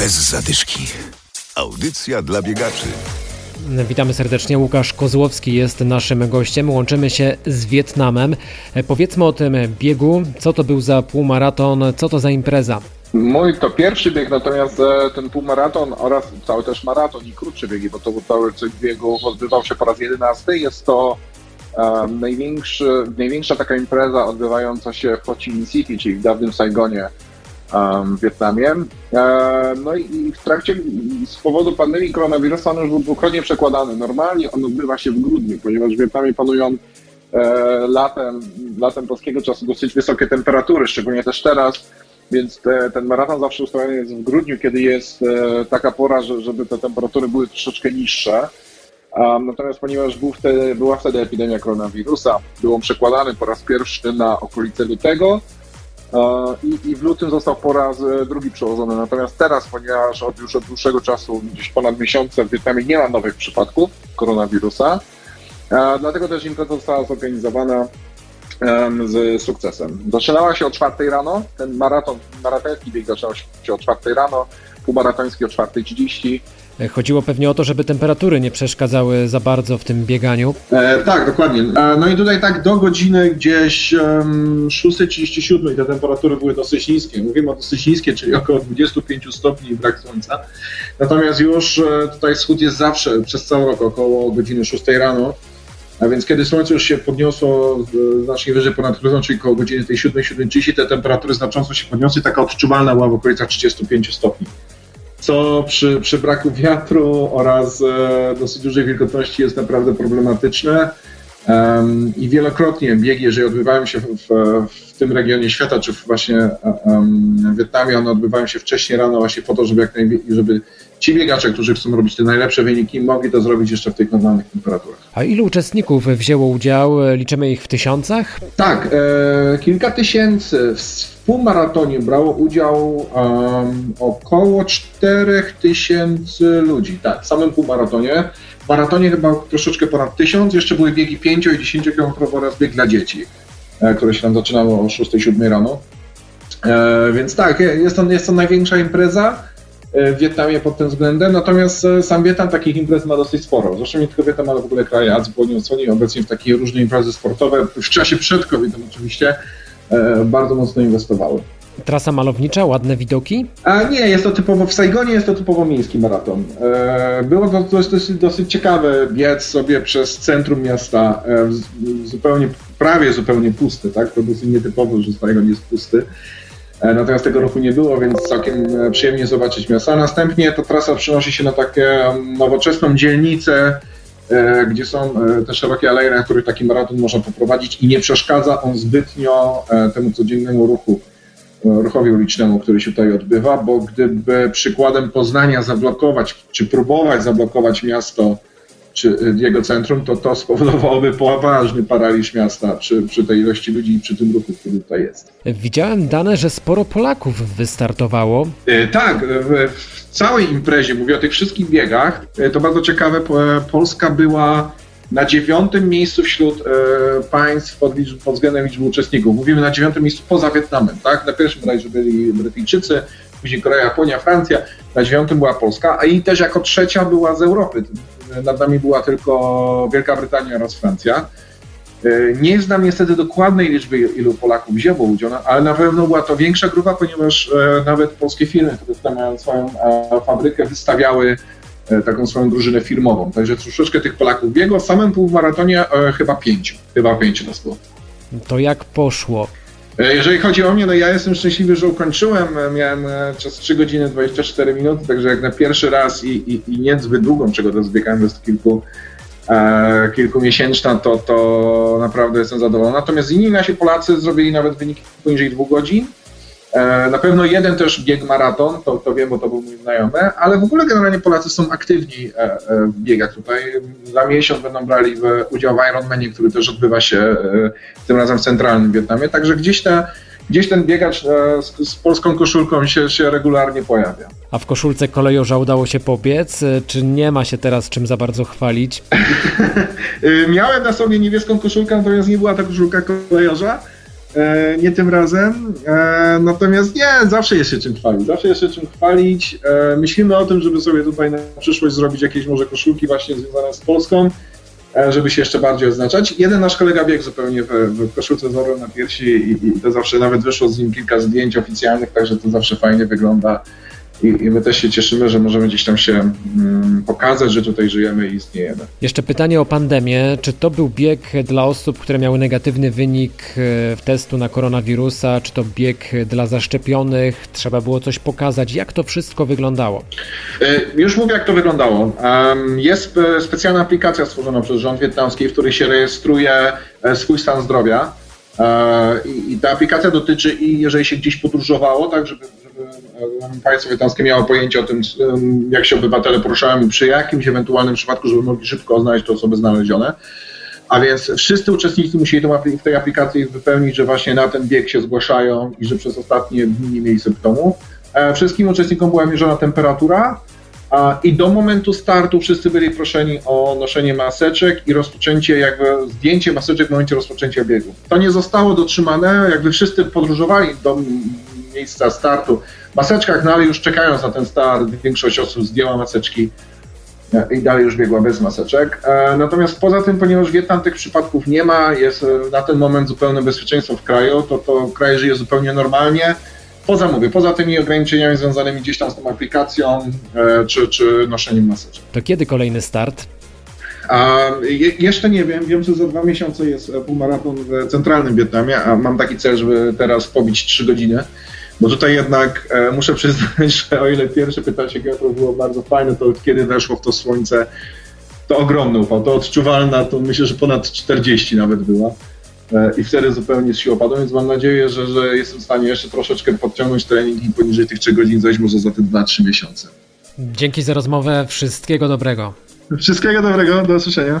bez zadyszki. Audycja dla biegaczy. Witamy serdecznie. Łukasz Kozłowski jest naszym gościem. Łączymy się z Wietnamem. Powiedzmy o tym biegu. Co to był za półmaraton? Co to za impreza? Mój to pierwszy bieg, natomiast e, ten półmaraton oraz cały też maraton i krótsze biegi, bo to cały cykl biegów odbywał się po raz jedenasty. Jest to um, największy, największa taka impreza odbywająca się w Ho Chi Minh City, czyli w dawnym Saigonie w Wietnamie. No i w trakcie, z powodu pandemii koronawirusa on już był dwukrotnie przekładany. Normalnie on odbywa się w grudniu, ponieważ w Wietnamie panują e, latem, latem polskiego czasu dosyć wysokie temperatury, szczególnie też teraz więc te, ten maraton zawsze ustawiony jest w grudniu, kiedy jest e, taka pora, że, żeby te temperatury były troszeczkę niższe. Natomiast ponieważ był wtedy, była wtedy epidemia koronawirusa, był on przekładany po raz pierwszy na okolice lutego i, i, w lutym został po raz e, drugi przełożony. Natomiast teraz, ponieważ od już od dłuższego czasu, gdzieś ponad miesiące w Wietnamie nie ma nowych przypadków koronawirusa, e, dlatego też impreza została zorganizowana z sukcesem. Zaczynała się o 4 rano, ten maraton, maratoński bieg zaczynał się o 4 rano, półmaratoński o 4.30. Chodziło pewnie o to, żeby temperatury nie przeszkadzały za bardzo w tym bieganiu. E, tak, dokładnie. E, no i tutaj tak do godziny gdzieś um, 6.37 te temperatury były dosyć niskie. Mówimy o dosyć niskie, czyli około 25 stopni i brak słońca. Natomiast już e, tutaj wschód jest zawsze przez cały rok około godziny 6 rano. A więc kiedy słońce już się podniosło znacznie wyżej ponad horyzont, czyli koło godziny tej 7-7.30, te temperatury znacząco się podniosły, taka odczuwalna była w okolicach 35 stopni. Co przy, przy braku wiatru oraz e, dosyć dużej wilgotności jest naprawdę problematyczne. I wielokrotnie biegi, jeżeli odbywają się w, w, tym regionie świata, czy właśnie w Wietnamie, one odbywają się wcześniej rano właśnie po to, żeby, jak żeby ci biegacze, którzy chcą robić te najlepsze wyniki, mogli to zrobić jeszcze w tych normalnych temperaturach. A ilu uczestników wzięło udział? Liczymy ich w tysiącach? Tak, e, kilka tysięcy. W półmaratonie brało udział um, około 4 tysięcy ludzi. Tak, w samym półmaratonie. W maratonie chyba troszeczkę ponad tysiąc. Jeszcze były biegi 5 i 10 km oraz bieg dla dzieci, e, które się tam zaczynało o 6-7 rano. E, więc tak, jest to, jest to największa impreza. E, w Wietnamie pod tym względem, natomiast e, sam Wietnam takich imprez ma dosyć sporo. Zresztą nie tylko Wietnam, ale w ogóle kraje Azji Południowo-Wschodniej obecnie w takie różne imprezy sportowe, w czasie przed COVID-em oczywiście, e, bardzo mocno inwestowały. Trasa malownicza, ładne widoki? A nie, jest to typowo, w Saigonie jest to typowo miejski maraton. Było to dosyć, dosyć ciekawe biec sobie przez centrum miasta, zupełnie, prawie zupełnie pusty, tak? To dosyć nietypowo, że Saigon jest pusty. E, natomiast tego roku nie było, więc całkiem e, przyjemnie zobaczyć miasto. A następnie ta trasa przenosi się na takie nowoczesną dzielnicę, e, gdzie są te szerokie aleje, na których taki maraton można poprowadzić i nie przeszkadza on zbytnio temu codziennemu ruchu, ruchowi ulicznemu, który się tutaj odbywa, bo gdyby przykładem Poznania zablokować, czy próbować zablokować miasto czy jego centrum, to to spowodowałoby poważny paraliż miasta przy, przy tej ilości ludzi i przy tym ruchu, który tutaj jest. Widziałem dane, że sporo Polaków wystartowało. E, tak, w, w całej imprezie, mówię o tych wszystkich biegach, e, to bardzo ciekawe, e, Polska była na dziewiątym miejscu wśród e, państw pod, liczb, pod względem liczby uczestników. Mówimy na dziewiątym miejscu poza Wietnamem, tak? Na pierwszym razie byli Brytyjczycy, później Korea, Japonia, Francja, na dziewiątym była Polska, a i też jako trzecia była z Europy. Nad nami była tylko Wielka Brytania oraz Francja. E, nie znam niestety dokładnej liczby, ilu Polaków wzięło udział, ale na pewno była to większa grupa, ponieważ e, nawet polskie firmy, które tam mają swoją e, fabrykę, wystawiały taką swoją drużynę firmową. Także troszeczkę tych Polaków biegło. W samym półmaratonie chyba pięciu. Chyba pięciu nas było. To jak poszło? Jeżeli chodzi o mnie, no ja jestem szczęśliwy, że ukończyłem. Miałem czas 3 godziny 24 minuty, także jak na pierwszy raz i, i, i nie zbyt długą, czego to zbiegałem jest kilku, e, kilkumiesięczna, to, to naprawdę jestem zadowolony. Natomiast inni nasi Polacy zrobili nawet wyniki poniżej dwóch godzin. E, na pewno jeden też bieg maraton, to, to wiem, bo to był mój znajomy, ale w ogóle generalnie Polacy są aktywni e, e, w biegach tutaj. Za miesiąc będą brali w, udział w Ironmanie, który też odbywa się tym razem w centralnym Wietnamie, także gdzieś te gdzieś ten biegacz z, z, polską koszulką się, się regularnie pojawia. A w koszulce kolejorza udało się pobiec? Czy nie ma się teraz czym za bardzo chwalić? Miałem na sobie niebieską koszulkę, natomiast nie była to koszulka kolejorza. E, nie tym razem. E, natomiast nie, zawsze jest się czym chwalić. Zawsze jest się czym chwalić. E, myślimy o tym, żeby sobie tutaj na przyszłość zrobić jakieś może koszulki właśnie związane z Polską, żeby się jeszcze bardziej oznaczać. Jeden nasz kolega biegł zupełnie w, w koszulce z orłem na piersi i, i to zawsze nawet wyszło z nim kilka zdjęć oficjalnych, także to zawsze fajnie wygląda. I, I, my też się cieszymy, że możemy gdzieś tam się mm, pokazać, że tutaj żyjemy i istniejemy. Jeszcze pytanie o pandemię. Czy to był bieg dla osób, które miały negatywny wynik e, w testu na koronawirusa? Czy to bieg dla zaszczepionych? Trzeba było coś pokazać? Jak to wszystko wyglądało? E, już mówię, jak to wyglądało. Jest e, specjalna aplikacja stworzona przez rząd wietnamski, w której się rejestruje swój stan zdrowia. I ta aplikacja dotyczy i jeżeli się gdzieś podróżowało, tak, żeby państwo wietnamskie miało pojęcie o tym, jak się obywatele poruszają i przy jakimś ewentualnym przypadku, żeby mogli szybko znaleźć te osoby znalezione. A więc wszyscy uczestnicy musieli w tej aplikacji wypełnić, że właśnie na ten bieg się zgłaszają i że przez ostatnie dni nie mieli symptomów. E, wszystkim uczestnikom była mierzona temperatura i do momentu startu wszyscy byli proszeni o noszenie maseczek i rozpoczęcie, jakby zdjęcie maseczek w momencie rozpoczęcia biegu. To nie zostało dotrzymane, jakby wszyscy podróżowali do miejsca startu w maseczkach, no ale już czekając na ten start, większość osób zdjęła maseczki e, i dalej już biegła bez maseczek. E, natomiast poza tym, ponieważ Wietnam tych przypadków nie ma, jest e, na ten moment zupełne bezpieczeństwo w kraju, to, to kraj żyje zupełnie normalnie. Poza mówię, poza tymi ograniczeniami związanymi gdzieś tam z tą aplikacją czy, czy noszeniem maseczek. To kiedy kolejny start? A je, jeszcze nie wiem, wiem, że za dwa miesiące jest półmaraton w centralnym Wietnamie, a mam taki cel, żeby teraz pobić 3 godziny. Bo tutaj jednak e, muszę przyznać, że o ile pierwsze pytanie Piotr było bardzo fajne, to kiedy weszło w to słońce, to ogromny upał, to odczuwalna, to myślę, że ponad 40 nawet była. E, I wtedy zupełnie z sił opadło, więc mam nadzieję, że, że jestem w stanie jeszcze troszeczkę podciągnąć trening i poniżej tych 3 godzin zejść może za te 2-3 miesiące. Dzięki za rozmowę, wszystkiego dobrego. Wszystkiego dobrego, do usłyszenia.